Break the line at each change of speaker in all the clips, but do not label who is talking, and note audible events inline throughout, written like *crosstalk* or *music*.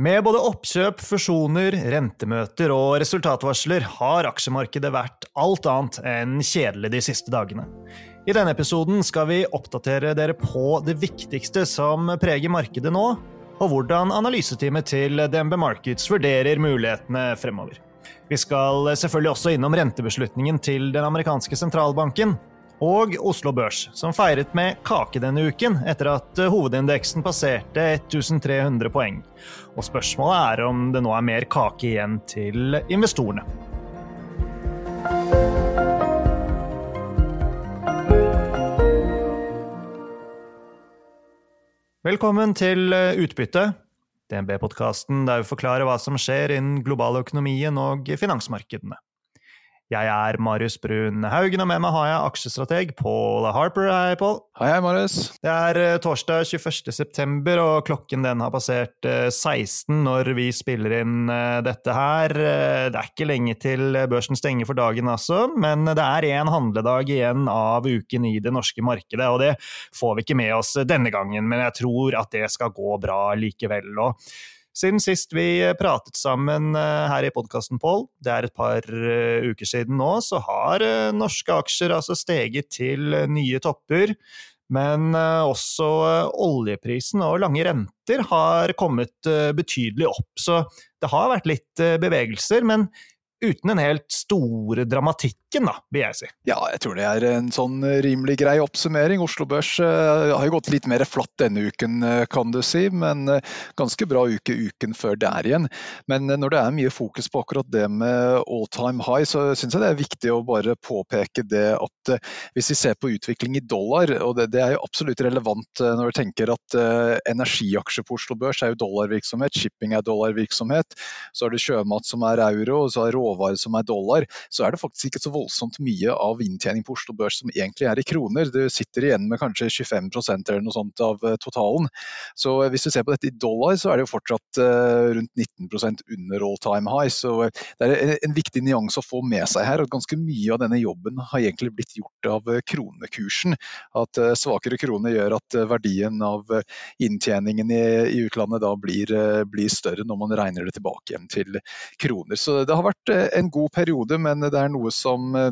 Med både oppkjøp, fusjoner, rentemøter og resultatvarsler har aksjemarkedet vært alt annet enn kjedelig de siste dagene. I denne episoden skal vi oppdatere dere på det viktigste som preger markedet nå, og hvordan analyseteamet til DNB Markets vurderer mulighetene fremover. Vi skal selvfølgelig også innom rentebeslutningen til den amerikanske sentralbanken, og Oslo Børs, som feiret med kake denne uken etter at hovedindeksen passerte 1300 poeng. Og spørsmålet er om det nå er mer kake igjen til investorene. Velkommen til Utbytte, DNB-podkasten der vi forklarer hva som skjer innen globaløkonomien og finansmarkedene. Jeg er Marius Brun Haugen, og med meg har jeg aksjestrateg Paul Harper. Hei, Paul.
Hei, hei, Marius.
Det er eh, torsdag 21. september, og klokken den har passert 16 eh, når vi spiller inn eh, dette her. Det er ikke lenge til børsen stenger for dagen, altså, men det er én handledag igjen av uken i det norske markedet, og det får vi ikke med oss denne gangen, men jeg tror at det skal gå bra likevel. og siden sist vi pratet sammen eh, her i podkasten, Pål, det er et par eh, uker siden nå, så har eh, norske aksjer altså steget til nye topper. Men også oljeprisen og lange renter har kommet betydelig opp. Så det har vært litt bevegelser, men uten den helt store dramatikken, da, vil jeg si.
Ja, jeg tror det er en sånn rimelig grei oppsummering. Oslo Børs uh, har jo gått litt mer flatt denne uken, uh, kan du si, men uh, ganske bra uke uken før der igjen. Men når det er mye fokus på akkurat det med all time high, så syns jeg det er viktig å bare påpeke det at hvis vi ser på utvikling i dollar, og det, det er jo absolutt relevant når vi tenker at energiaksjer på Oslo Børs er jo dollarvirksomhet, shipping er dollarvirksomhet, så er det sjømat som er euro, og så er råvarer som er dollar, så er det faktisk ikke så voldsomt mye av inntjening på Oslo Børs som egentlig er i kroner. Du sitter igjen med kanskje 25% eller noe sånt av eh, totalen. Så eh, hvis du ser på dette i dollar, så er det jo fortsatt uh, rundt 19% under all time high. Så det er en, viktig nyanse å få med seg her. at Ganske mye av denne jobben har egentlig blitt gjort av kronekursen. At svakere krone gjør at verdien av inntjeningen i, utlandet da blir, blir, større når man regner det tilbake igjen til kroner. Så det har vært en god periode, men det er noe som eh,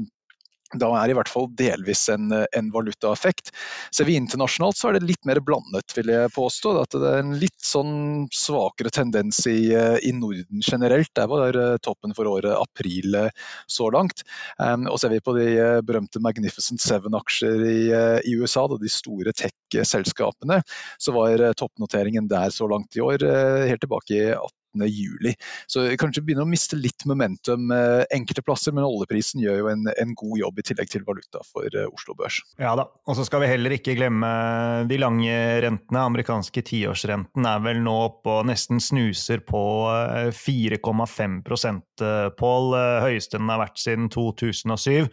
da er i hvert fall delvis en, en, valutaeffekt. Ser vi internasjonalt så er det litt mer blandet, vil jeg påstå. At det er en litt sånn svakere tendens i, i Norden generelt. Der var eh, toppen for året april eh, så langt. Um, og ser vi på de berømte Magnificent Seven-aksjer i, i, USA, da, de store tech-selskapene, så var toppnoteringen der så langt i år helt tilbake i 18 juli. Så kanskje begynner å miste litt momentum eh, enkelte plasser, men oljeprisen gjør jo en, en god jobb i tillegg til valuta for eh, Oslo Børs.
Ja da, og så skal vi heller ikke glemme de lange rentene. Amerikanske tiårsrenten er vel nå og nesten snuser på 4,5 eh, Pål. Høyeste den har vært siden 2007.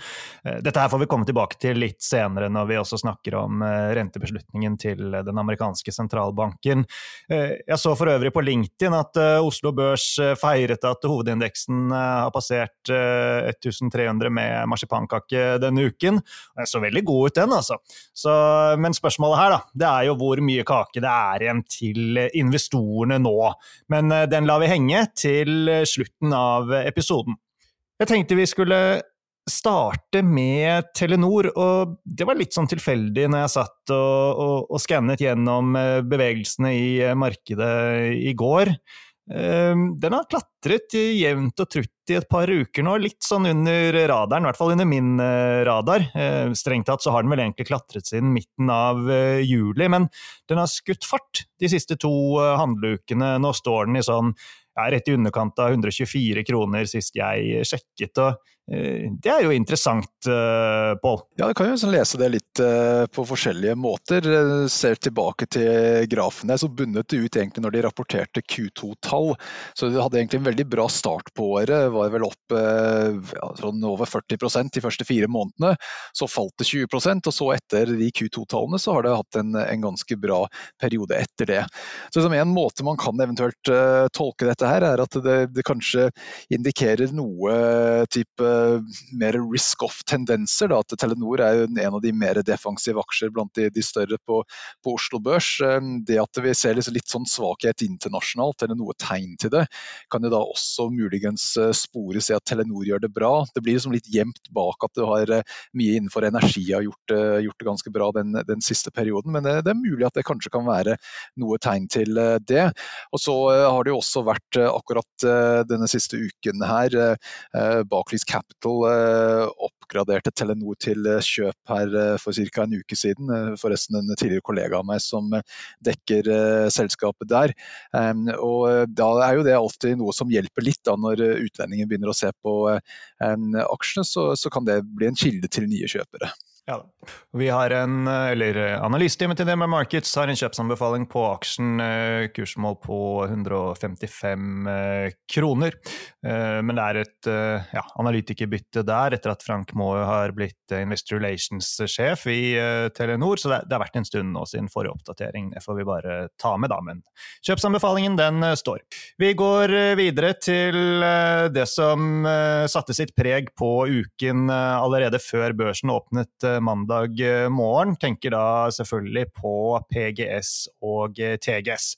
Dette her får vi komme tilbake til litt senere når vi også snakker om rentebeslutningen til den amerikanske sentralbanken. Jeg så for øvrig på LinkedIn at Oslo Børs eh, feiret at hovedindeksen eh, har passert 1300 eh, med marsipankake denne uken. Den så veldig god ut, den, altså. Så, men spørsmålet her, da, det er jo hvor mye kake det er igjen til investorene nå. Men den lar vi henge til slutten av episoden. Jeg tenkte vi skulle starte med Telenor, og det var litt sånn tilfeldig når jeg satt og, og, og skannet gjennom bevegelsene i markedet i går. Ehm, den har klatret jevnt og trutt i et par uker nå, litt sånn under radaren, i hvert fall under min eh, radar. Ehm, strengt tatt så har den vel egentlig klatret siden midten av eh, juli, men den har skutt fart de siste to eh, handleukene. Nå står den i sånn ja, rett i underkant av 124 kroner sist jeg sjekket. og det er jo interessant, eh, Pål?
Ja, du kan jo lese det litt eh, på forskjellige måter. Ser tilbake til grafene, så bundet det ut egentlig når de rapporterte Q2-tall. Så de hadde egentlig en veldig bra start på året. Var vel opp ja, sånn over 40% de første fire månedene. Så falt det 20% og så etter de Q2-tallene så har det hatt en, en, ganske bra periode etter det. Så liksom En måte man kan eventuelt tolke dette her, er at det, det kanskje indikerer noe type mer risk-off-tendenser. At Telenor er en av de mer defensive aksjer blant de, de større på, på, Oslo Børs. Det at vi ser liksom litt sånn svakhet internasjonalt, eller noe tegn til det, kan jo da også muligens spores i at Telenor gjør det bra. Det blir liksom litt gjemt bak at du har mye innenfor energi har gjort, gjort det ganske bra den, den siste perioden, men det, det, er mulig at det kanskje kan være noe tegn til det. Og så har det jo også vært akkurat denne siste uken her Barclays Capital oppgraderte Telenor til kjøp her for ca. en uke siden. Forresten en tidligere kollega av meg som dekker selskapet der. Og da er jo det alltid noe som hjelper litt da når utlendingen begynner å se på aksjene, så, så kan det bli en kilde til nye kjøpere.
Ja, vi har en, eller Analysetimen til DMR Markets har en kjøpsanbefaling på aksjen. Eh, kursmål på 155 eh, kroner. Eh, men det er et ja, analytikerbytte der etter at Frank Moe har blitt Investor Relations-sjef i Telenor. Så det, har vært en stund nå siden forrige oppdatering. Det får vi bare ta med, da. Men kjøpsanbefalingen, den står. Vi går videre til det som satte sitt preg på uken allerede før børsen åpnet mandag eh, morgen. Tenker da selvfølgelig på PGS og eh, TGS.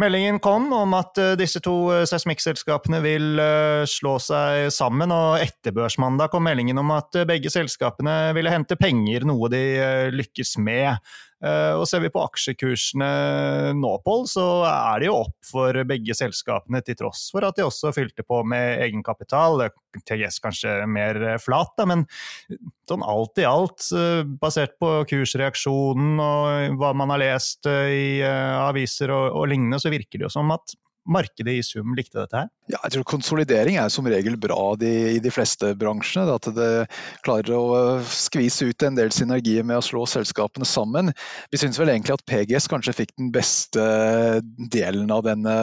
Meldingen kom om at eh, disse to seismikkselskapene vil slå seg sammen, og etter børsmandag kom meldingen om at begge selskapene ville hente penger, noe de lykkes med. Eh, og ser vi på aksjekursene nå, Pål, så er det jo opp for begge selskapene, til tross for at de også fylte på med egenkapital. TGS kanskje mer flat, da, men sånn alt i alt, eh, basert på kursreaksjonen og hva man har lest eh, i aviser og, og lignende, så virker det jo som at markedet i sum likte dette her?
Ja, jeg tror Konsolidering er som regel bra de, i de fleste bransjene. At det klarer å øh, skvise ut en del synergier med å slå selskapene sammen. Vi syns vel egentlig at PGS kanskje fikk den beste delen av denne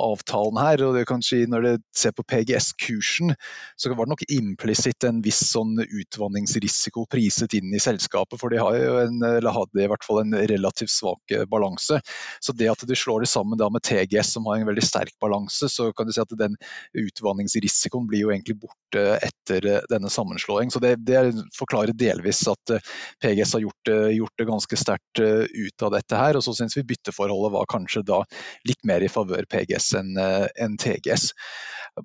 avtalen her. og det kan si Når du ser på PGS-kursen, så var det nok implisitt en viss sånn utvanningsrisiko priset inn i selskapet. For de har jo en, eller hadde i hvert fall en relativt svak balanse. Så det at du slår det sammen da med TGS, som har en veldig sterk balanse, så kan du si at den utvanningsrisikoen blir jo egentlig borte etter eh, denne sammenslåing. Så det, det forklarer delvis at eh, PGS har gjort, gjort det ganske sterkt eh, ut av dette her. Og så syns vi bytteforholdet var kanskje da litt mer i favør PGS enn en TGS.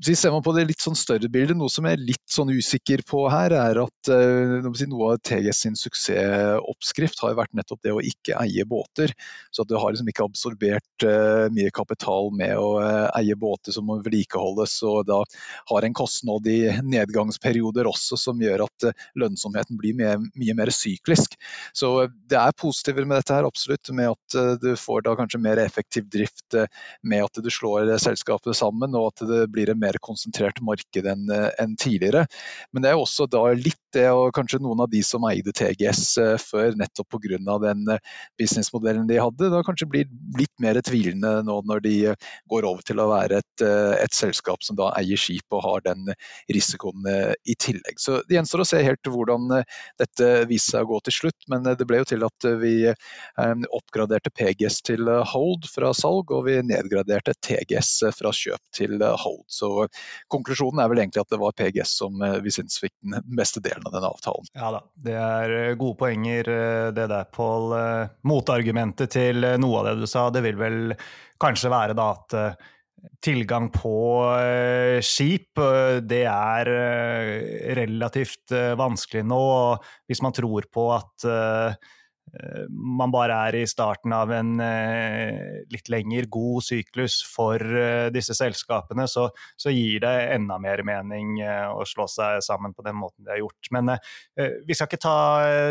Ser man på det litt sånn større bildet, noe som jeg er litt sånn usikker på her, er at noe av TGS sin suksessoppskrift har vært nettopp det å ikke eie båter. Så at du har liksom ikke absorbert mye kapital med å eie båter som må vedlikeholdes, og da har en kostnad i nedgangsperioder også som gjør at eh, lønnsomheten blir mye, mye mer syklisk. Så eh, det er positiver med dette her, absolutt. Med at eh, du får da kanskje mer effektiv drift med at du slår selskapet sammen, og at det blir en mer konsentrert marked enn en tidligere. Men det er også da litt det, og kanskje noen av de som eide TGS før, nettopp pga. den businessmodellen de hadde, da kanskje blir litt mer tvilende nå når de går over til å være et, et selskap som da eier skip og har den risikoen eh, i tillegg. Så Det gjenstår å se helt hvordan eh, dette viser seg å gå til slutt, men eh, det ble jo til at vi oppgraderte PGS til hold fra salg, og vi nedgraderte TGS fra kjøp til hold. Så konklusjonen er vel egentlig at det var PGS som vi syns fikk den beste delen av denne avtalen.
Ja da, det er gode poenger det der, Pål. Motargumentet til noe av det du sa, det vil vel kanskje være da at tilgang på uh, skip, uh, det er relativt vanskelig nå. Hvis man tror på at man bare er i starten av en litt lenger god syklus for disse selskapene, så, så, gir det enda mer mening å slå seg sammen på den måten de har gjort. Men vi skal ikke ta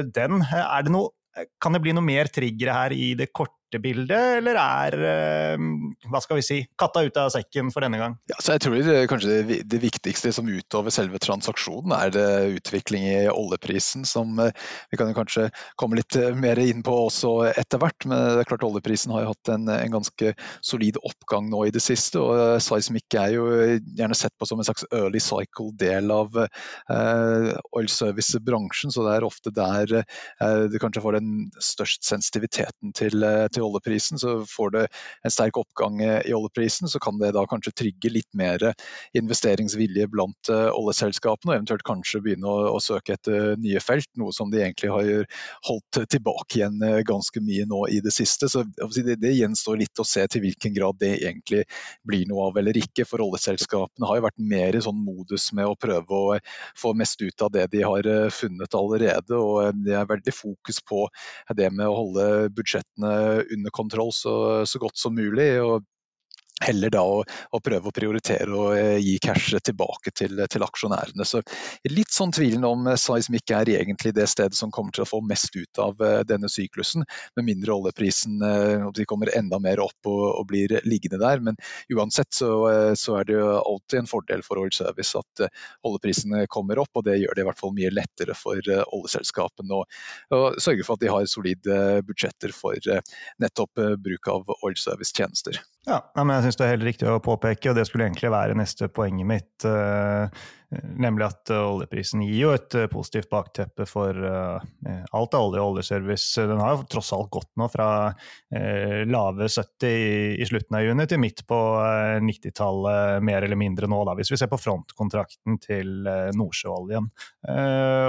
den. Det noe, kan det bli noe mer triggere her i det korte bildet, eller er eh, hva skal vi si, katta ut av sekken for denne gang?
Ja, jeg tror det, kanskje det, det, viktigste som utover selve transaksjonen, er det utvikling i oljeprisen, som eh, vi kan kanskje komme litt eh, mer inn på også etter hvert. Men det er klart oljeprisen har hatt en, en ganske solid oppgang nå i det siste. og Seismic er jo gjerne sett på som en slags early cycle-del av eh, oil service-bransjen, så det er ofte der eh, du kanskje får den størst sensitiviteten til, til til oljeprisen, så får det en sterk oppgang i oljeprisen, så kan det da kanskje trygge litt mer investeringsvilje blant oljeselskapene, og eventuelt kanskje begynne å, å søke etter nye felt, noe som de egentlig har holdt tilbake igjen ganske mye nå i det siste. Så det, det gjenstår litt å se til hvilken grad det egentlig blir noe av eller ikke. For oljeselskapene har jo vært mer i sånn modus med å prøve å få mest ut av det de har funnet allerede. og Det er veldig fokus på det med å holde budsjettene under kontroll så, så godt som mulig. og heller da å, å, prøve å prioritere og eh, gi cash tilbake til, til, aksjonærene. Så Litt sånn tvilen om seismikk er egentlig det stedet som kommer til å få mest ut av eh, denne syklusen, med mindre oljeprisen de kommer enda mer opp og, og blir liggende der. Men uansett så, så, er det jo alltid en fordel for Oil Service at oljeprisene kommer opp, og det gjør det i hvert fall mye lettere for oljeselskapene å, å sørge for at de har solide budsjetter for nettopp bruk av Oil Service-tjenester.
Ja, men jeg syns det er helt riktig å påpeke, og det skulle egentlig være neste poenget mitt. Uh, nemlig at uh, oljeprisen gir jo et uh, positivt bakteppe for alt av olje og oljeservice. Den har jo tross alt gått nå fra lave 70 i, i, slutten av juni til midt på 90-tallet, mer eller mindre nå, da, hvis vi ser på frontkontrakten til Nordsjøoljen.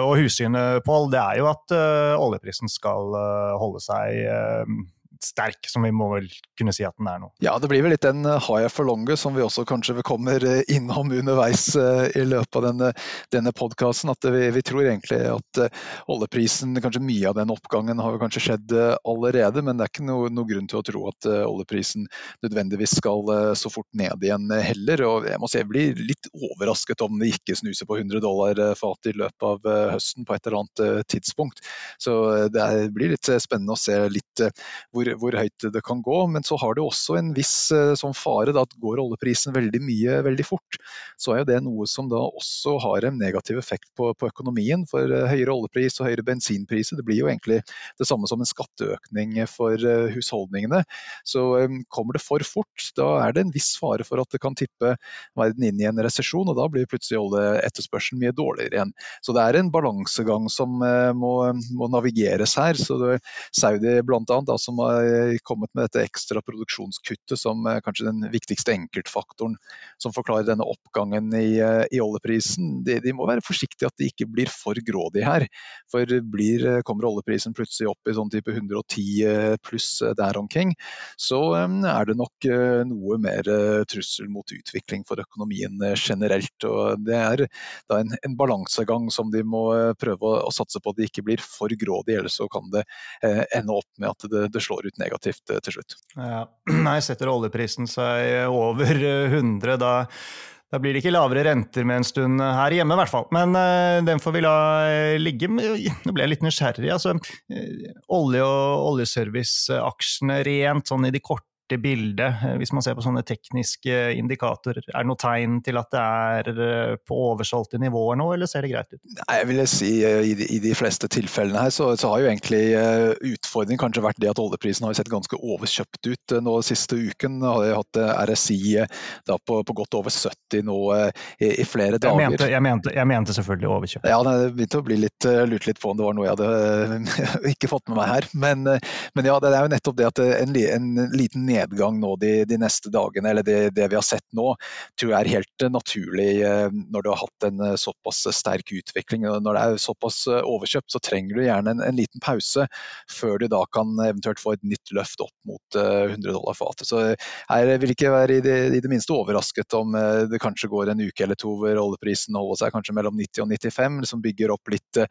og hussynet, Pål, det er jo at oljeprisen skal holde seg sterk, som vi må vel kunne si at den er nå.
Ja, det blir vel litt den eh, high for longer som vi også kanskje kommer eh, innom underveis eh, i løpet av denne, denne podkasten. At vi, vi, tror egentlig at oljeprisen, kanskje mye av den oppgangen har kanskje skjedd allerede, men det er ikke noe, noe grunn til å tro at oljeprisen nødvendigvis skal så fort ned igjen heller. Og jeg må si jeg blir litt overrasket om det ikke snuser på 100 dollar fatet i løpet av høsten på et eller annet tidspunkt. Så det blir litt spennende å se litt hvor hvor, høyt det kan gå. Men så har det også en viss eh, sånn fare da, at går oljeprisen veldig mye veldig fort, så er jo det noe som da også har en negativ effekt på, på økonomien. For eh, høyere oljepris og høyere bensinpriser det blir jo egentlig det samme som en skatteøkning for eh, husholdningene. Så kommer det for fort, da er det en viss fare for at det kan tippe verden inn i en resesjon, og da blir plutselig oljeetterspørselen mye dårligere igjen. Så det er en balansegang som må, må navigeres her. så det, Saudi blant annet, da, som kommet med dette ekstra produksjonskuttet som eh, kanskje den viktigste enkeltfaktoren som forklarer denne oppgangen i, eh, i oljeprisen. De, de, må være forsiktige at de ikke blir for grådige her. For blir, eh, kommer oljeprisen plutselig opp i sånn type 110 pluss der omkring, så er det nok noe mer trussel mot utvikling for økonomien generelt. Og det er da en, en balansegang som de må prøve å, å satse på at de ikke blir for grådige, ellers så kan det eh, ende opp med at det, det slår ut negativt eh, til slutt.
Ja. *clears throat* Nei, setter oljeprisen seg over 100, da, da blir det ikke lavere renter med en stund her hjemme, i hvert fall. Men den får vi la ligge. *laughs* Nå ble jeg litt nysgjerrig. Altså, olje- og oljeserviceaksjene rent sånn i de korte i bildet, eh, hvis man ser på sånne tekniske indikatorer? Er det noe tegn til at det er eh, på oversolgte nivåer nå, eller ser det greit ut?
Nei, jeg vil si eh, i de, i de fleste tilfellene her, så, så, har jo egentlig utfordringen kanskje vært det at oljeprisen har sett ganske overkjøpt ut nå siste uken. Har jeg hatt RSI da på, på, godt over 70 nå i, i flere dager.
Jeg mente, jeg, mente, jeg mente, selvfølgelig overkjøpt.
Ja, det begynte å bli litt, lurt litt på om det var noe jeg hadde *laughs* ikke fått med meg her. Men, men ja, det er jo nettopp det at en, en liten nedgang nedgang nå de, de neste dagene, eller det, det, vi har sett nå, tror jeg er helt eh, naturlig eh, når du har hatt en eh, såpass sterk utvikling. Når det er såpass overkjøpt, så trenger du gjerne en, en liten pause før du da kan eventuelt få et nytt løft opp mot 100 dollar fatet. Så jeg vil ikke være i det, i det, minste overrasket om det kanskje går en uke eller to hvor oljeprisen holder seg kanskje mellom 90 og 95, liksom bygger opp litt,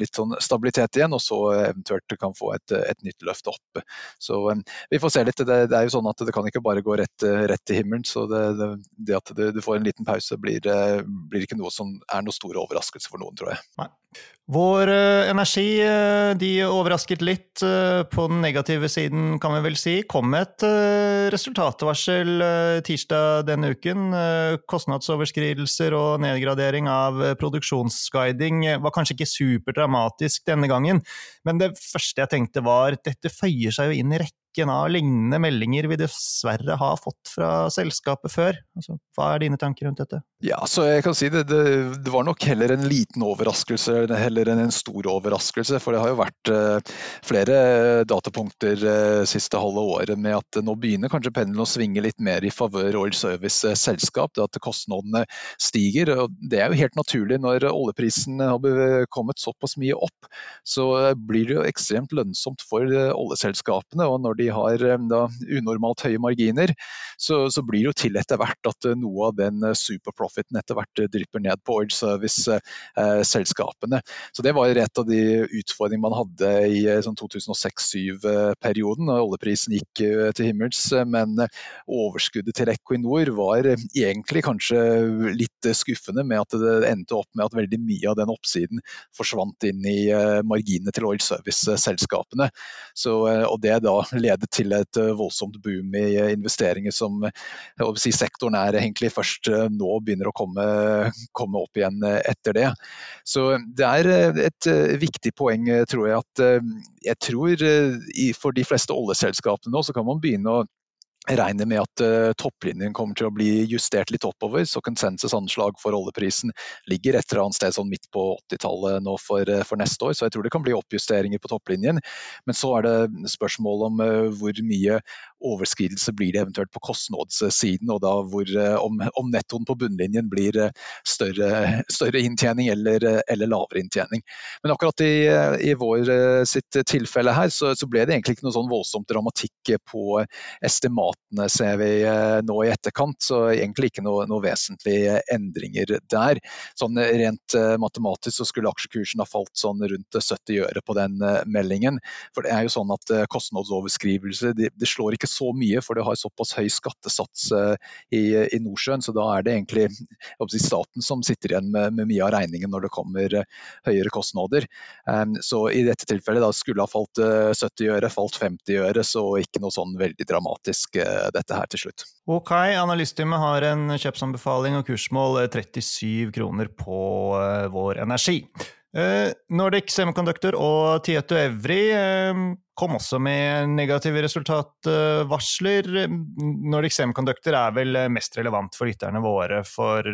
litt sånn stabilitet igjen, og så eventuelt kan få et, et nytt løft opp. Så vi får se litt. Det, det, er jo sånn at det kan ikke bare gå rett, rett til himmelen. Så det, det at du får en liten pause, blir, blir, ikke noe som er noe stor overraskelse for noen, tror jeg.
Nei. Vår uh, energi uh, de overrasket litt. Uh, på den negative siden, kan vi vel si. Kom et resultatvarsel tirsdag denne uken. Kostnadsoverskridelser og nedgradering av produksjonsguiding var kanskje ikke superdramatisk denne gangen, men det første jeg tenkte var dette føyer seg jo inn i rekken rekken av lignende meldinger vi dessverre har fått fra selskapet før? Altså, hva er dine tanker rundt dette?
Ja, så jeg kan si det, det, det, var nok heller en liten overraskelse heller enn en stor overraskelse. For det har jo vært uh, flere datapunkter uh, siste halve året med at nå begynner kanskje pendelen å svinge litt mer i favør Oil Service-selskap. At kostnadene stiger. og Det er jo helt naturlig når oljeprisen har kommet såpass mye opp. Så blir det jo ekstremt lønnsomt for oljeselskapene. Og når de har da, unormalt høye marginer, så, så blir det jo til etter hvert at noe av den superprofiten etter hvert drypper ned på oil service-selskapene. Så Det var et av de utfordringene man hadde i sånn 2006-2007-perioden, da oljeprisen gikk til himmels. Men overskuddet til Equinor var egentlig kanskje litt skuffende med at det endte opp med at veldig mye av den oppsiden forsvant inn i marginene til oil service-selskapene. Og Det da ledet til et voldsomt boom i investeringer som si, sektoren er egentlig først eh, nå begynner å komme, komme, opp igjen eh, etter det. Så det er eh, et viktig poeng, tror jeg, at jeg tror for de fleste oljeselskapene nå så kan man begynne å regner med at uh, topplinjen kommer til å bli justert litt oppover, så konsensusanslag for oljeprisen ligger et eller annet sted sånn midt på 80-tallet nå for, uh, for, neste år. Så jeg tror det kan bli oppjusteringer på topplinjen. Men så er det spørsmål om uh, hvor mye overskridelse blir det eventuelt på kostnadssiden, og da hvor, om, om nettoen på bunnlinjen blir større, større inntjening eller, eller, lavere inntjening. Men akkurat i, i vår sitt tilfelle her, så, så, ble det egentlig ikke noe sånn voldsomt dramatikk på estimat resultatene ser vi eh, nå i etterkant, så egentlig ikke noe, noe vesentlige endringer der. Sånn Rent eh, matematisk så skulle aksjekursen ha falt sånn rundt 70 øre på den eh, meldingen. For det er jo sånn at kostnadsoverskrivelse det, det slår ikke så mye, for det har såpass høy skattesats i, i Nordsjøen. Så da er det egentlig si, staten som sitter igjen med, med, mye av regningen når det kommer høyere kostnader. Um, så i dette tilfellet da skulle ha falt 70 øre, falt 50 øre, så ikke noe sånn veldig dramatisk dette her til slutt.
Ok, Analystimet har en kjøpsanbefaling og kursmål 37 eh, kroner på uh, vår energi. Nordic Semiconductor og Tieto Evry kom også med negative resultatvarsler. Nordic Semiconductor er vel mest relevant for lytterne våre, for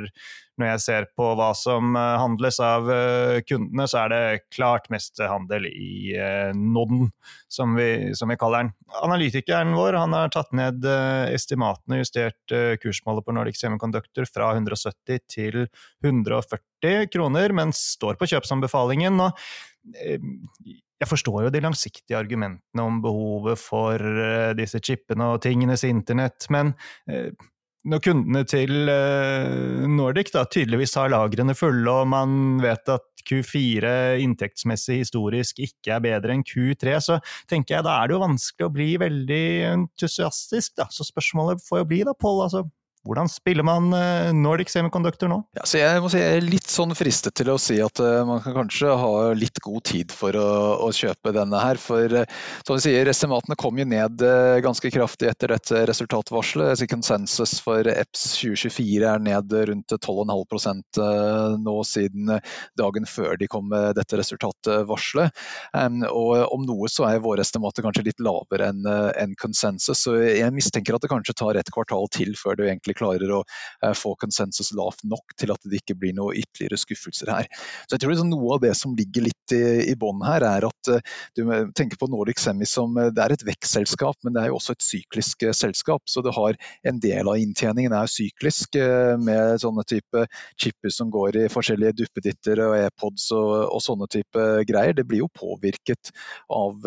når jeg ser på hva som eh, handles av eh, kundene, så er det klart mest handel i eh, Nodden, som vi, som vi kaller den. Analytikeren vår han har tatt ned estimatene, justert kursmålet på Nordic Semiconductor fra 170 til 140 kroner, men står på kjøpsanbefalingen. og jeg forstår jo de langsiktige argumentene om behovet for disse chipene og tingenes internett, men når kundene til uh, Nordic da, tydeligvis har lagrene fulle, og man vet at Q4 inntektsmessig historisk ikke er bedre enn Q3, så tenker jeg da er det jo vanskelig å bli veldig entusiastisk. Da. Så spørsmålet får jo bli da, Pål, altså, hvordan spiller man eh, Nordic Semiconductor nå?
Ja, jeg, si, jeg, er litt sånn fristet til å si at uh, man kan kanskje ha litt god tid for å, å kjøpe denne her. For uh, som du sier, estimatene kom jo ned uh, ganske kraftig etter dette resultatvarselet. Consensus for EPS 2024 er ned rundt 12,5% nå siden dagen før de kom med dette resultatvarselet. Um, og om noe så er våre estimater kanskje litt lavere enn en konsensus. Så jeg mistenker at det kanskje tar et kvartal til før det egentlig klarer å eh, få konsensus lavt nok til at det ikke blir noe ytterligere skuffelser her. Så jeg tror liksom Noe av det som ligger litt i, i bånn her, er at uh, du tenker på Nordic Semi som uh, det er et vekstselskap, men det er jo også et syklisk selskap. Så det har en del av inntjeningen er syklisk, med sånne type chipper som går i forskjellige duppeditter og e-pods og, og, sånne type greier. Det blir jo påvirket av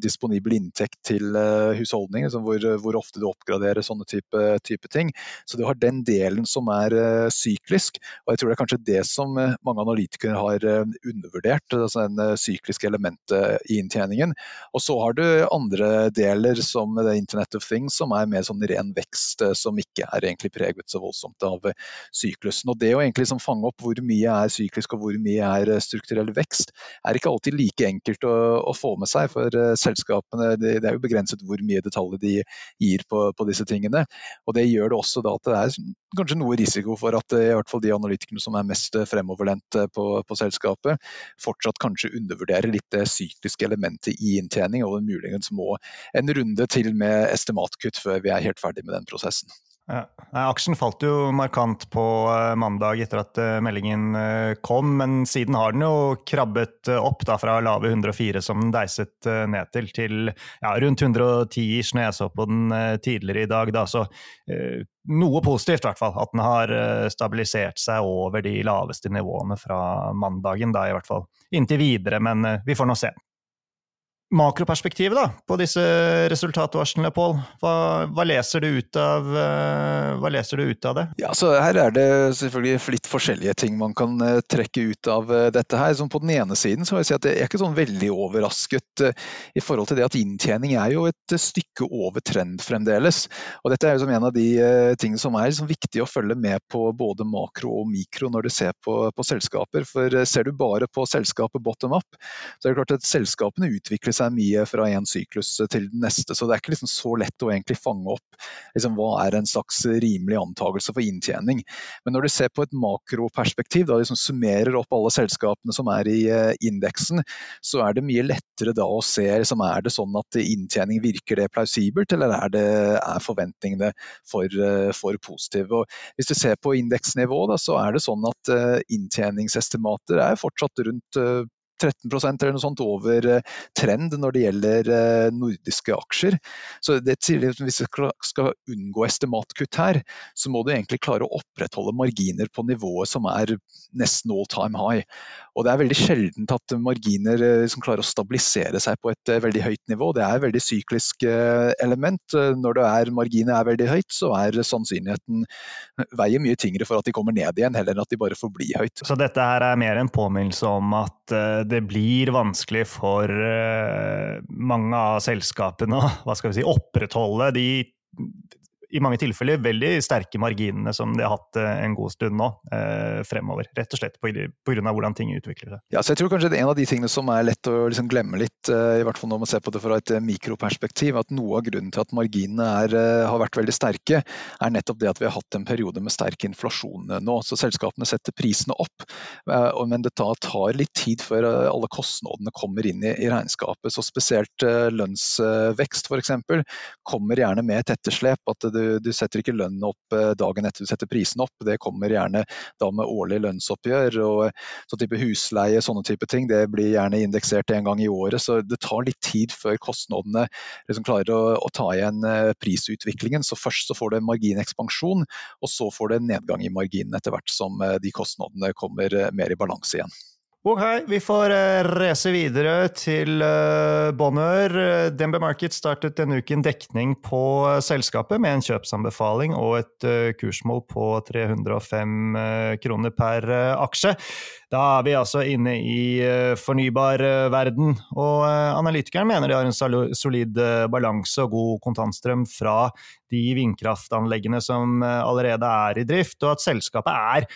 disponibel inntekt til husholdninger, hvor, hvor, ofte du oppgraderer sånne type, type ting. Så du har den delen som er uh, syklisk, og jeg tror det er kanskje det som uh, mange analytikere har uh, undervurdert, altså den sykliske elementet i inntjeningen. Og så har du andre deler som Internet of Things, som er mer sånn ren vekst, som ikke er egentlig preget så voldsomt av syklusen. Og det å egentlig liksom fange opp hvor mye er syklisk og hvor mye er strukturell vekst, er ikke alltid like enkelt å, å få med seg. For selskapene det, det, er jo begrenset hvor mye detaljer de gir på, på disse tingene. Og det gjør det også også da at det er kanskje noe risiko for at i hvert fall de analytikerne som er mest fremoverlente på, på selskapet, fortsatt kanskje undervurderer litt det sykliske elementet i inntjening, og muligens må en runde til med estimatkutt før vi er helt ferdig med den prosessen.
Ja. Aksjen falt jo markant på eh, mandag etter at eh, meldingen eh, kom, men siden har den jo krabbet opp da, fra lave 104 som den deiset ned til, til ja, rundt 110 ish når jeg så på den tidligere i dag. Da. Så noe positivt, i hvert fall. At den har stabilisert seg over de laveste nivåene fra mandagen, da i hvert fall. Inntil videre, men vi får nå se makroperspektivet da, på disse resultatvarslene, Pål. Hva, hva, leser du ut av, uh, hva leser du ut av det?
Ja, så Her er det selvfølgelig litt forskjellige ting man kan uh, trekke ut av uh, dette. her. Som på den ene siden så vil jeg si at jeg er ikke sånn veldig overrasket i forhold til det at inntjening er jo et stykke over trend fremdeles. Og Dette er jo som en av de tingene som er liksom viktig å følge med på både makro og mikro når du ser på, på selskaper. For ser du bare på selskapet bottom up, så er det klart at selskapene utvikler seg seg mye fra en syklus til den neste. Så det er ikke liksom så lett å egentlig fange opp liksom, hva er en slags rimelig antakelse for inntjening. Men når du ser på et makroperspektiv, da liksom summerer opp alle selskapene som er i uh, indeksen, så er det mye lettere da å se liksom, er det sånn at inntjening virker det plausibelt, eller er, det, er forventningene for, uh, for positive. Og hvis du ser på indeksnivå, da, så er det sånn at uh, inntjeningsestimater er fortsatt rundt 13% eller noe sånt over eh, trend når det gjelder eh, nordiske aksjer. Så det Hvis vi skal unngå estimatkutt her, så må du egentlig klare å opprettholde marginer på nivået som er nesten all time high. Og Det er veldig sjeldent at marginer eh, som klarer å stabilisere seg på et veldig høyt nivå. Det er et veldig syklisk element. Når er, marginet er veldig høyt, så er sannsynligheten veier mye tyngre for at de kommer ned igjen, heller enn at de bare forblir høyt.
Så dette her er mer en påminnelse om at det blir vanskelig for eh, mange av selskapene å si, opprettholde de i mange tilfeller veldig sterke marginene som de har hatt eh, en god stund nå eh, fremover. Rett og slett pga. hvordan ting utvikler seg.
Ja, så jeg tror kanskje det er En av de tingene som er lett å liksom glemme litt, eh, i hvert fall når man ser på det fra et mikroperspektiv, at noe av grunnen til at marginene er, har vært veldig sterke, er nettopp det at vi har hatt en periode med sterk inflasjon nå. Så selskapene setter prisene opp, men det tar, litt tid før alle kostnadene kommer inn i regnskapet. Så spesielt lønnsvekst f.eks. kommer gjerne med et etterslep. at det du, du, setter ikke lønnen opp eh, dagen etter du setter prisen opp. Det kommer gjerne da med årlig lønnsoppgjør. og så type Husleie sånne type ting det blir gjerne indeksert en gang i året. Så det tar litt tid før kostnadene liksom klarer å, å, ta igjen eh, prisutviklingen. Så Først så får du en marginekspansjon, og så får du en nedgang i marginen etter hvert som eh, de kostnadene kommer mer i balanse igjen.
Ok, vi får uh, race videre til uh, Bonheur. DNB Market startet denne uken dekning på uh, selskapet med en kjøpsanbefaling og et kursmål på 305 kroner per aksje. Da er vi altså inne i fornybar verden, og analytikeren mener de har en solid balanse og god kontantstrøm fra de vindkraftanleggene som allerede er i drift, og at selskapet er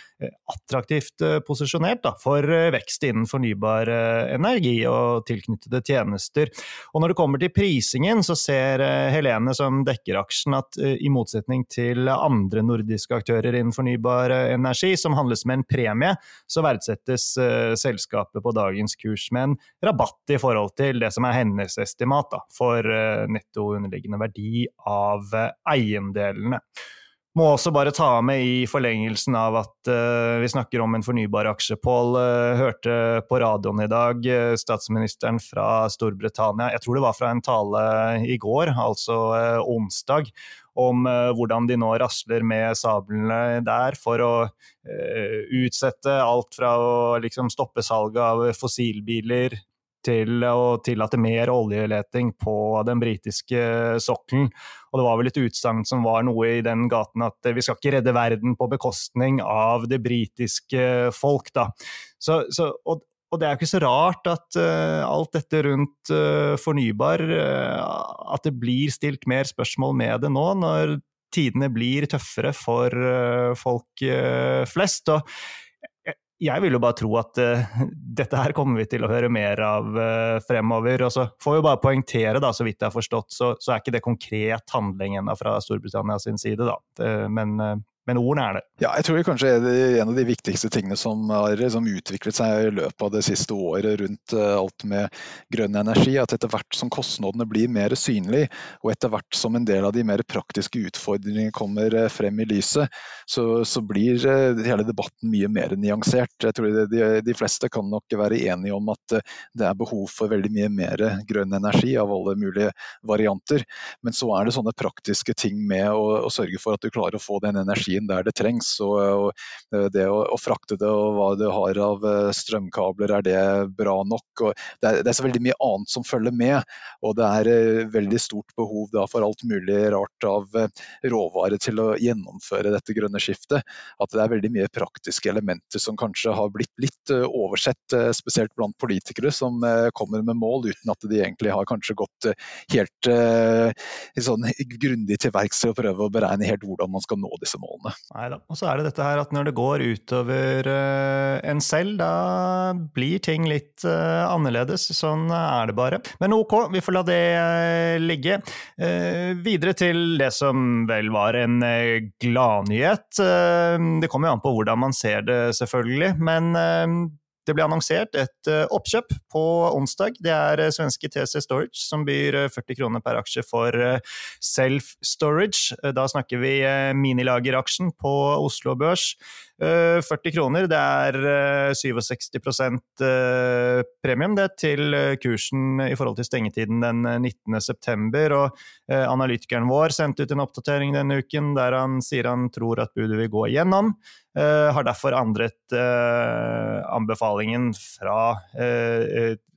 attraktivt posisjonert da, for vekst innen fornybar eh, energi og tilknyttede tjenester. Og når det kommer til prisingen, så ser eh, Helene, som dekker aksjen, at eh, i motsetning til andre nordiske aktører innen fornybar energi, som handles med en premie, så verdsettes selskapet på dagens kurs med en rabatt i forhold til det som er hennes estimat da, for netto underliggende verdi av eiendelene. Må også bare ta med i forlengelsen av at uh, vi snakker om en fornybar aksje. Pål uh, hørte på radioen i dag uh, statsministeren fra Storbritannia, jeg tror det var fra en tale i går, altså onsdag, om hvordan de nå rasler med sablene der for å utsette alt fra å liksom, stoppe salget av fossilbiler til å tillate mer oljeleting på den britiske sokkelen. Og det var vel et utsagn som var noe i den gaten at vi skal ikke redde verden på bekostning av det britiske folk, da. Så, så, og, og, det er jo ikke så rart at uh, alt dette rundt uh, fornybar uh, At det blir stilt mer spørsmål med det nå, når tidene blir tøffere for folk flest. og jeg vil jo bare tro at uh, *laughs* dette her kommer vi til å høre mer av uh, fremover. Og så får vi bare poengtere, da, så vidt jeg har forstått, så, så er ikke det konkret handling ennå fra Storbritannia sin side. da. Uh, men men ordene er det.
Ja, jeg tror det kanskje er en av de viktigste tingene som har liksom utviklet seg i løpet av det siste året rundt eh, alt med grønn energi. At etter hvert som kostnadene blir mer synlige, og etter hvert som en del av de mer praktiske utfordringene kommer eh, frem i lyset, så, så blir eh, hele debatten mye mer nyansert. Jeg tror de, de, fleste kan nok være enige om at det er behov for veldig mye mer grønn energi av alle mulige varianter. Men så er det sånne praktiske ting med å, å sørge for at du klarer å få den energien energien der det trengs. Og, og eh, det å, å, frakte det og hva du har av eh, strømkabler, er det bra nok? Det er, det, er, så veldig mye annet som følger med. Og det er eh, veldig stort behov da, for alt mulig rart av råvarer til å gjennomføre dette grønne skiftet. At det er veldig mye praktiske elementer som kanskje har blitt litt oversett, spesielt blant politikere som kommer med mål uten at de egentlig har kanskje gått helt sånn grundig til verks til å prøve å beregne helt hvordan man skal nå disse målene målene.
Neida. Og så er det dette her at når det går utover uh, en selv, da blir ting litt uh, annerledes. Sånn er det bare. Men ok, vi får la det uh, ligge. videre til det som vel var en gladnyhet. det kommer jo an på hvordan man ser det, selvfølgelig. men det ble annonsert et uh, oppkjøp på onsdag. Det er uh, svenske TC Storage som byr uh, 40 kroner per aksje for Self Storage. Da snakker vi minilageraksjen på Oslo Børs. 40 kroner, det er 67% premium det til kursen i forhold til stengetiden den 19.9. Og analytikeren vår sendte ut en oppdatering denne uken der han sier han tror at budet vil gå igjennom. Har derfor endret uh, anbefalingen fra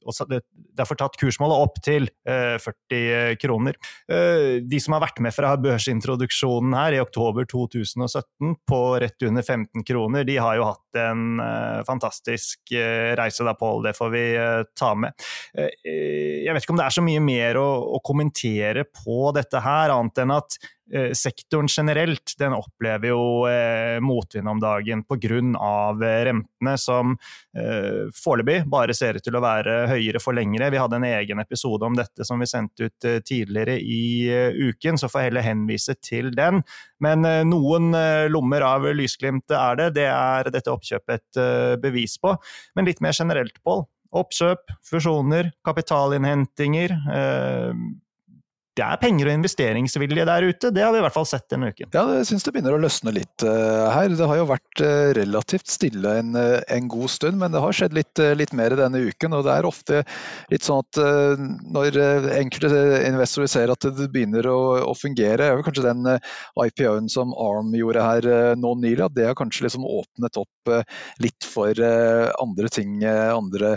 og derfor tatt kursmålet opp til 40 eh, kroner. Eh, de som har vært med fra børsintroduksjonen her i oktober 2017 på rett under 15 kroner, de har jo hatt en eh, fantastisk reise da, Pål. Det får vi ta med. Jeg vet ikke om det er så mye mer å, å kommentere på dette her, annet enn at sektoren generelt den opplever jo eh, motvind om dagen pga. rentene, som eh, foreløpig bare ser ut til å være høyere for lengre. Vi hadde en egen episode om dette som vi sendte ut eh, tidligere i eh, uken, så får jeg heller henvise til den. Men eh, noen lommer av lysglimt er det. Det er dette oppkjøpet et bevis på. Men litt mer generelt, Pål. Oppkjøp, fusjoner, kapitalinnhentinger det er penger og investeringsvilje der ute. Det har vi i hvert fall sett denne uken.
Ja, jeg syns det begynner å løsne litt uh, her. Det har jo vært uh, relativt stille en, uh, en, god stund, men det har skjedd litt, litt, mer denne uken. Og det er ofte litt sånn at når enkelte investorer ser at det begynner å, å fungere, er kanskje den IPO-en som Arm gjorde her nå nylig, at det har kanskje liksom åpnet opp litt for andre ting, andre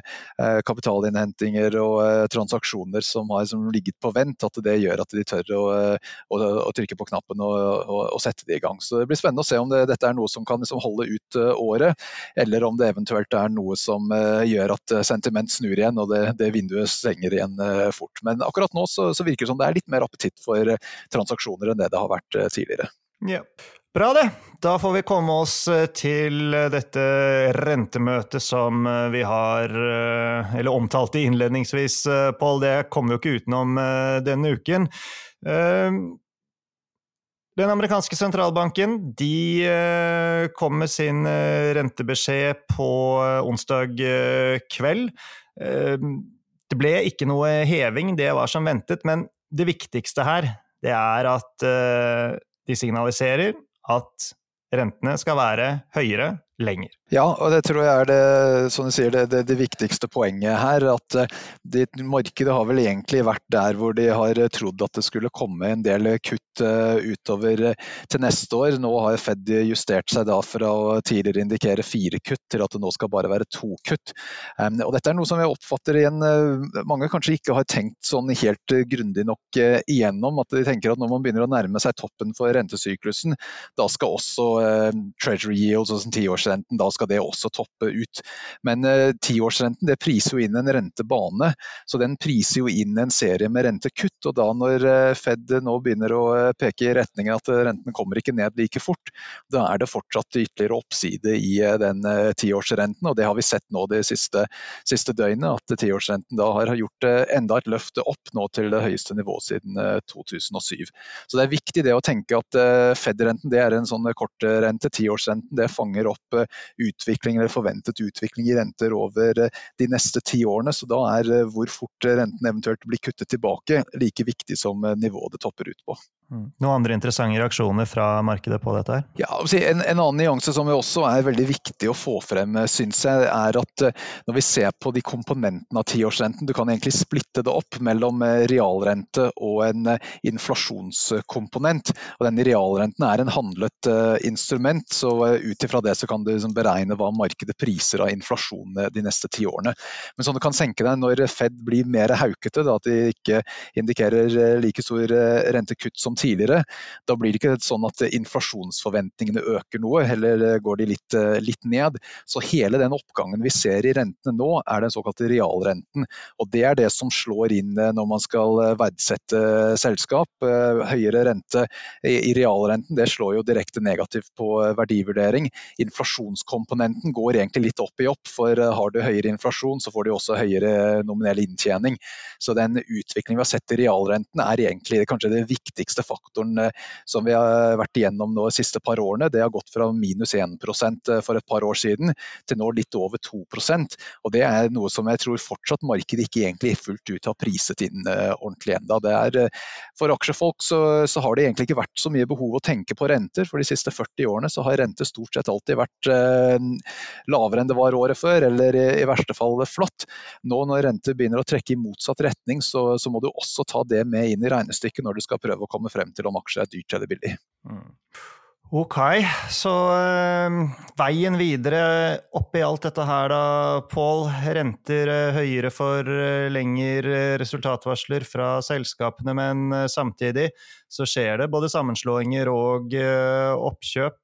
kapitalinnhentinger og transaksjoner som har som ligget på vent. at det gjør gjør at de tør å, å, å trykke på knappen og, og, og, sette det i gang. Så Det blir spennende å se om det, dette er noe som kan liksom holde ut uh, året, eller om det eventuelt er noe som uh, gjør at sentiment snur igjen og det, det vinduet stenger igjen fort. Men akkurat nå så, så, virker det som det er litt mer appetitt for transaksjoner enn det det har vært tidligere.
Ja. Bra, det. Da får vi komme oss til dette rentemøtet som vi har Eller omtalte innledningsvis, Pål. Det kommer jo ikke utenom denne uken. Den amerikanske sentralbanken de kom med sin rentebeskjed på onsdag kveld. Det ble ikke noe heving, det var som ventet, men det viktigste her det er at de signaliserer at rentene skal være høyere lenger.
Ja, og det tror jeg er det, som du sier, det, det, det viktigste poenget her. At eh, det, markedet har vel egentlig vært der hvor de har trodd at det skulle komme en del kutt uh, utover til neste år. Nå har Fed justert seg da fra å tidligere indikere fire kutt til at det nå skal bare være to kutt. Og dette er noe som jeg oppfatter igjen mange kanskje ikke har tenkt sånn helt grundig nok igjennom. At de tenker at når man begynner å nærme seg toppen for rentesyklusen, da skal også treasury yields, altså tiårsrenten, da skal skal det også toppe ut. Men tiårsrenten det priser jo inn en rentebane, så den priser jo inn en serie med rentekutt. og da Når Fed nå begynner å peke i retning at renten kommer ikke ned like fort, da er det fortsatt ytterligere oppside i den tiårsrenten. og Det har vi sett nå de siste, siste døgnene, at tiårsrenten da har gjort enda et løft opp nå til det høyeste nivået siden 2007. Så Det er viktig det å tenke at Fed-renten det er en sånn kortrente. Tiårsrenten det fanger opp utvikling eller forventet utvikling i renter over de neste ti årene. Så da er hvor fort renten eventuelt blir kuttet tilbake like viktig som nivået det topper ut på.
Mm. Noen andre interessante reaksjoner fra markedet på dette? her?
Ja, en, en, annen nyanse som også er veldig viktig å få frem, syns jeg, er at eh, når vi ser på de komponentene av tiårsrenten, du kan egentlig splitte det opp mellom eh, realrente og en eh, inflasjonskomponent. og Denne realrenten er en handlet instrument, så ut ifra det så kan du liksom beregne hva markedet priser av inflasjon de neste ti årene. Men sånn du kan senke deg når Fed blir mer haukete, da, at de ikke indikerer like stor rentekutt som tidligere. Da blir det ikke sånn at inflasjonsforventningene øker noe, heller går de litt, eh, litt ned. Så hele den oppgangen vi ser i rentene nå, er den såkalte realrenten. Og det er det som slår inn eh, når man skal eh, verdsette selskap. Høyere rente i realrenten det slår jo direkte negativt på verdivurdering. Inflasjonskomponenten går egentlig litt opp i opp, for har du høyere inflasjon, så får du også høyere nominell inntjening. Så den utviklingen vi har sett i realrenten er egentlig kanskje det viktigste faktoren eh, som vi har vært igjennom nå de siste par årene. Det har gått fra minus 1 eh, for et par år siden til nå litt over 2% og Det er noe som jeg tror fortsatt markedet ikke egentlig fullt ut har priset inn eh, ordentlig ennå. For aksjefolk så, så, har det egentlig ikke vært så mye behov å tenke på renter. For de siste 40 årene så har rente stort sett alltid vært lavere enn det var året før, eller i, i verste fall flatt. Nå når renter begynner å trekke i motsatt retning, så, så må du også ta det med inn i regnestykket når du skal prøve å komme frem til om aksjer er dyrt eller billig. Mm.
Ok, så øh, veien videre oppi alt dette her da, Pål. Renter øh, høyere for lengre resultatvarsler fra selskapene, men samtidig så skjer det både sammenslåinger og oppkjøp.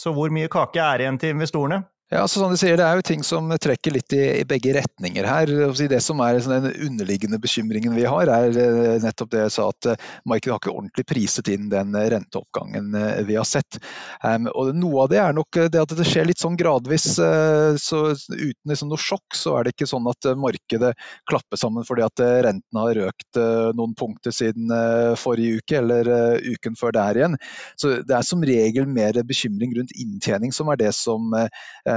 Så hvor mye kake er igjen til investorene?
Ja, så som du sier, Det er jo ting som trekker litt i, i begge retninger her. Det som er sånn Den underliggende bekymringen vi har, er eh, nettopp det jeg sa at eh, markedet har ikke ordentlig priset inn den eh, renteoppgangen vi har sett. Um, og Noe av det er nok det at det skjer litt sånn gradvis. Så Uten liksom noe sjokk så er det ikke sånn at markedet klapper sammen fordi at renten har økt noen punkter siden forrige uke eller uken før der igjen. Så Det er som regel mer bekymring rundt inntjening som er det som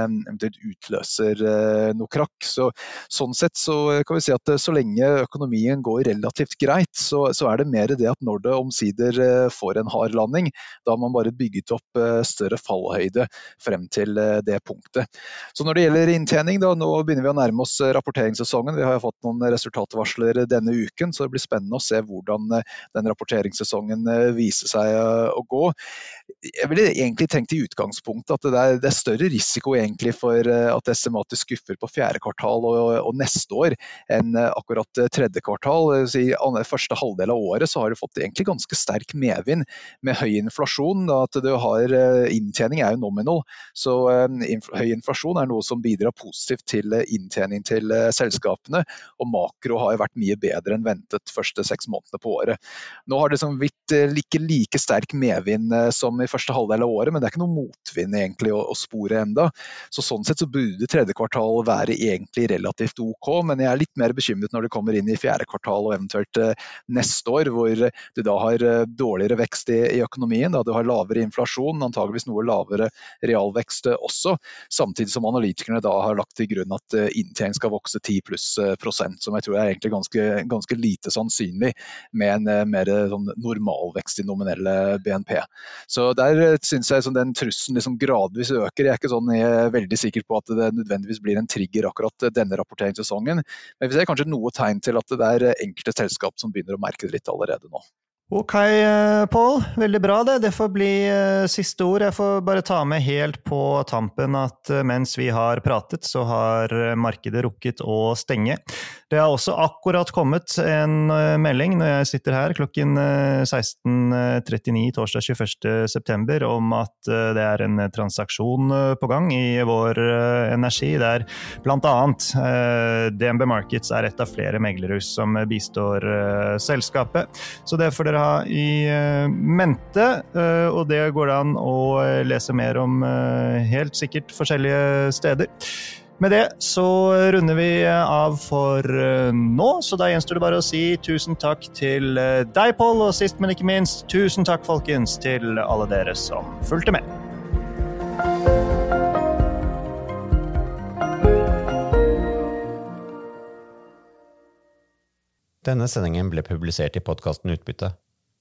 eventuelt utløser eh, noe krakk. Så, sånn sett så kan vi si at eh, så lenge økonomien går relativt greit, så, så er det mer det at når det omsider eh, får en hard landing, da har man bare bygget opp større fallhøyde frem til det punktet. Så når det gjelder inntjening, da, nå begynner vi å nærme oss rapporteringssesongen. Vi har fått noen resultatvarsler denne uken, så det blir spennende å se hvordan den rapporteringssesongen viser seg å gå. Jeg ville egentlig tenkt i utgangspunktet at det er, det er større risiko egentlig for eh, at estimatet skuffer på fjerde kvartal og, og neste år enn eh, akkurat eh, tredje kvartal. I første halvdel av året så har du fått egentlig ganske sterk medvind med høy inflasjon. At du har Inntjening er jo nominal, så høy inflasjon er noe som bidrar positivt til inntjening til selskapene. Og makro har jo vært mye bedre enn ventet første seks månedene på året. Nå har det liksom blitt ikke like sterk medvind som i første halvdel av året, men det er ikke noe motvind egentlig å, å spore enda. Så Sånn sett så burde tredje kvartal være egentlig relativt OK, men jeg er litt mer bekymret når det kommer inn i fjerde kvartal og eventuelt eh, neste år, hvor du da har eh, dårligere vekst i, i økonomien, da du har lavere inflasjon, antageligvis noe lavere realvekst eh, også, samtidig som analytikerne da har lagt til grunn at inntjening skal vokse 10 pluss prosent, som jeg tror er egentlig ganske, ganske lite sannsynlig med en mer sånn normalvekst i nominelle BNP. Så Der syns jeg den trusselen liksom gradvis øker. Jeg er ikke sånn veldig sikker på at det nødvendigvis blir en trigger akkurat denne rapporteringssesongen. Men vi ser kanskje noe tegn til at det er enkelte selskap som begynner å merke det litt allerede nå.
Ok, eh, Pål. Veldig bra, det. Det får bli uh, siste ord. Jeg får bare ta med helt på tampen at uh, mens vi har pratet, så har markedet rukket å stenge. Det har også akkurat kommet en melding når jeg sitter her klokken 16.39 torsdag 21.9 om at det er en transaksjon på gang i vår energi, der bl.a. DNB Markets er et av flere meglerhus som bistår selskapet. Så det får dere ha i uh, mente, uh, og det går det an å uh, lese mer om helt sikkert forskjellige steder. Med det så runder vi av for nå, så da gjenstår det bare å si tusen takk til deg, Pål, og sist, men ikke minst, tusen takk, folkens, til alle dere som fulgte med.
Denne sendingen ble publisert i podkasten Utbytte.